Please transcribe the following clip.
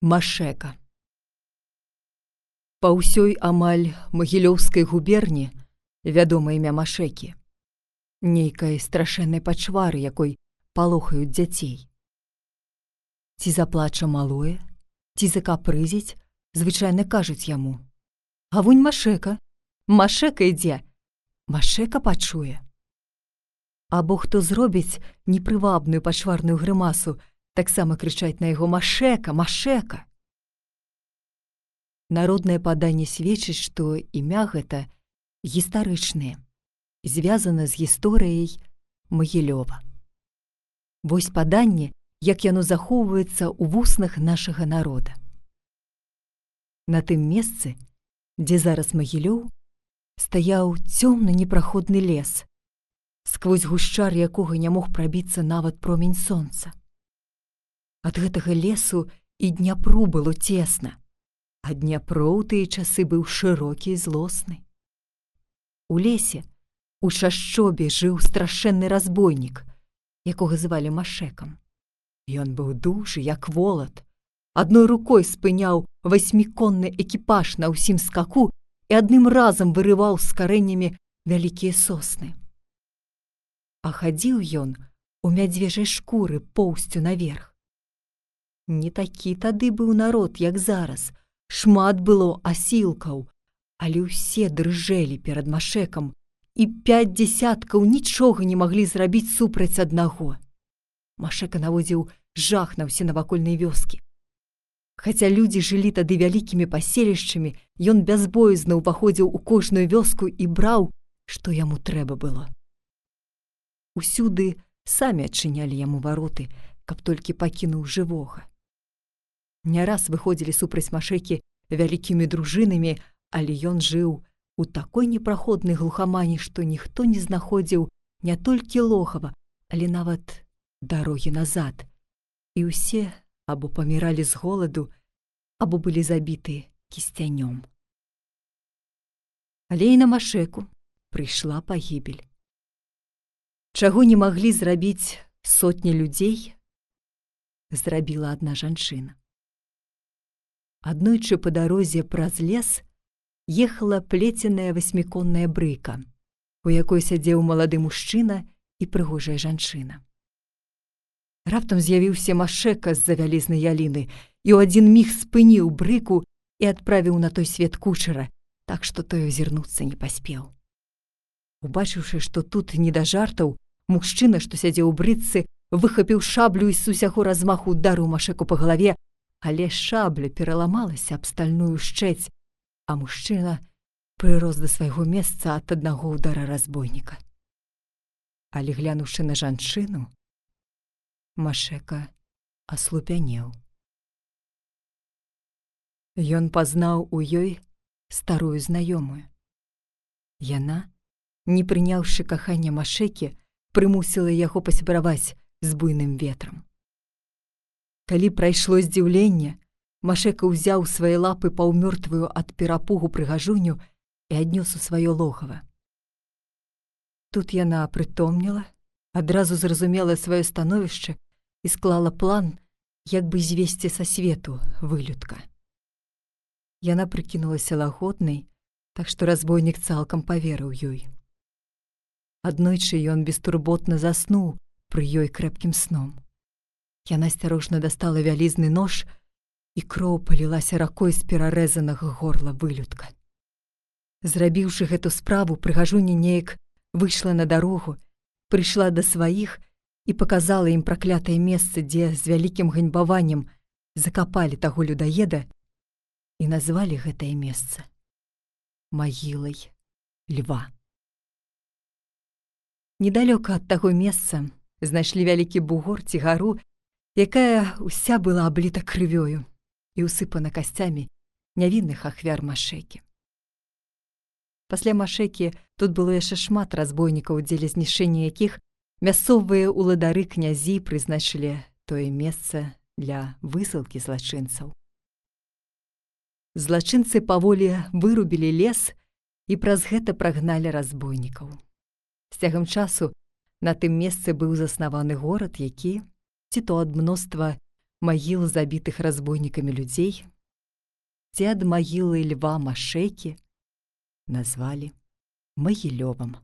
Машека. Па ўсёй амаль магілёўскай губерні вядома імя Машекі, нейкай страшэннай пачвары, якой палохаюць дзяцей. Ці заплача малое, ці закапрызіць, звычайна кажуць яму: « А вунь Машека, Машека ідзе, Машека пачуе. Або хто зробіць непрывабную пачварную грымасу, таксама крычаць на яго машека машека народнае паданне сведчыць што імя гэта гістарычнае звязана з гісторыяй магілёва вось паданне як яно захоўваецца ў вуснах нашага народа. На тым месцы дзе зараз магілёў стаяў цёмны непраходны лес сквозь гушчар якога не мог прабіцца нават промень сонца Ад гэтага лесу і дняпру было цесна, а дняпро ў тыя часы быў шырокі і злосны. У лесе у шашчобе жыў страшэнны разбойнік, якога звалі машекам. Ён быў душы як волат, адной рукой спыняў васьміконны экіпаж на ўсім скаку і адным разам вырываў з карэннямі вялікія сосны. А хадзіў ён у мядзвежай шкуры поўсцю наверх. Не такі тады быў народ, як зараз. Шмат было асілкаў, але ўсе дрыжэлі перад машекам, і пяць дзясяткаў нічога не маглі зрабіць супраць аднаго. Машека наводзіў жах на ўсе навакольныя вёскі. Хаця людзі жылі тады вялікімі паселішчамі, ён бязбоязна ўваходзіў у кожную вёску і браў, што яму трэба было. Усюды самі адчынялі яму вароты, каб толькі пакінуў жывога не раз выходзілі супраць машэкі вялікімі дружынамі, але ён жыў у такой непраходнай глухамані, што ніхто не знаходзіў не толькі лохава, але нават дарогі назад. І ўсе або паміралі з голаду, або былі забіты кісцянём. Але і на машэку прыйшла пагібель. Чаго не маглі зрабіць сотні людзей, зрабіла адна жанчына. Аднойчы па дарозе праз лес ехала плеценая васьміконная брыка, у якой сядзеў малады мужчына і прыгожая жанчына. Раптам з'явіўся машека з-за вялізнай яліны і ў адзін міг спыніў брыку і адправіў на той свет кучара, так што той азірнуцца не паспеў. Убачыўшы, што тут не да жартаў, мужчына, што сядзеў у брыцы, выхапіў шаблю і з усяго размаху удару машеку па галаве, але шабля пераламалася аб стальную шчэць, а мужчына прырос да свайго месца ад аднаго ўдара разбойніка. Але глянуўшы на жанчыну, Машека аслупянеў. Ён пазнаў у ёй старую знаёмую. Яна, не прыняўшы кахання машекі, прымусіла яго пасябраваць з буйным ветрам. Калі прайшло здзіўленне, Машека ўзяў свае лапы паўмёртвую ад перапугу прыгажуню і аднёс у сваё логава. Тут яна прытомніла, адразу зразумела сваё становішча і склала план, як бы звесці са свету вылюдка. Яна прыкінулася лагоднай, так што разбойнік цалкам паверыў ёй. Аднойчы ён бестурботна заснуў пры ёй крэпкім сном. Яна асцярожна дастала вялізны нож, і кроў палілася ракой з перарэзанага горла вылюдка. Зрабіўшы гэту справу, прыгажуні неяк выйшла на дарогу, прыйшла да сваіх і паказала ім праклятае месца, дзе з вялікім ганьбаваннем закапалі таго людаеда і назвалі гэтае месца магілай льва. Недалёка ад таго месца знайшлі вялікі бугор ці гару, якая ўся была абліта крывёю і ўсыпана касцямі нявінных ахвяр машэкі. Пасля машэкі тут было яшчэ шмат разбойнікаў, дзеля знішэння якіх мясцовыя ўладары князі прызначылі тое месца для высылкі злачынцаў. Злачынцы паволі вырубілі лес і праз гэта прагналі разбойнікаў. З цягам часу на тым месцы быў заснаваны горад, які ці то ад мноства магіл забітых разбойнікамі людзей ці ад магілы льва машэкі назвалі магілёвам.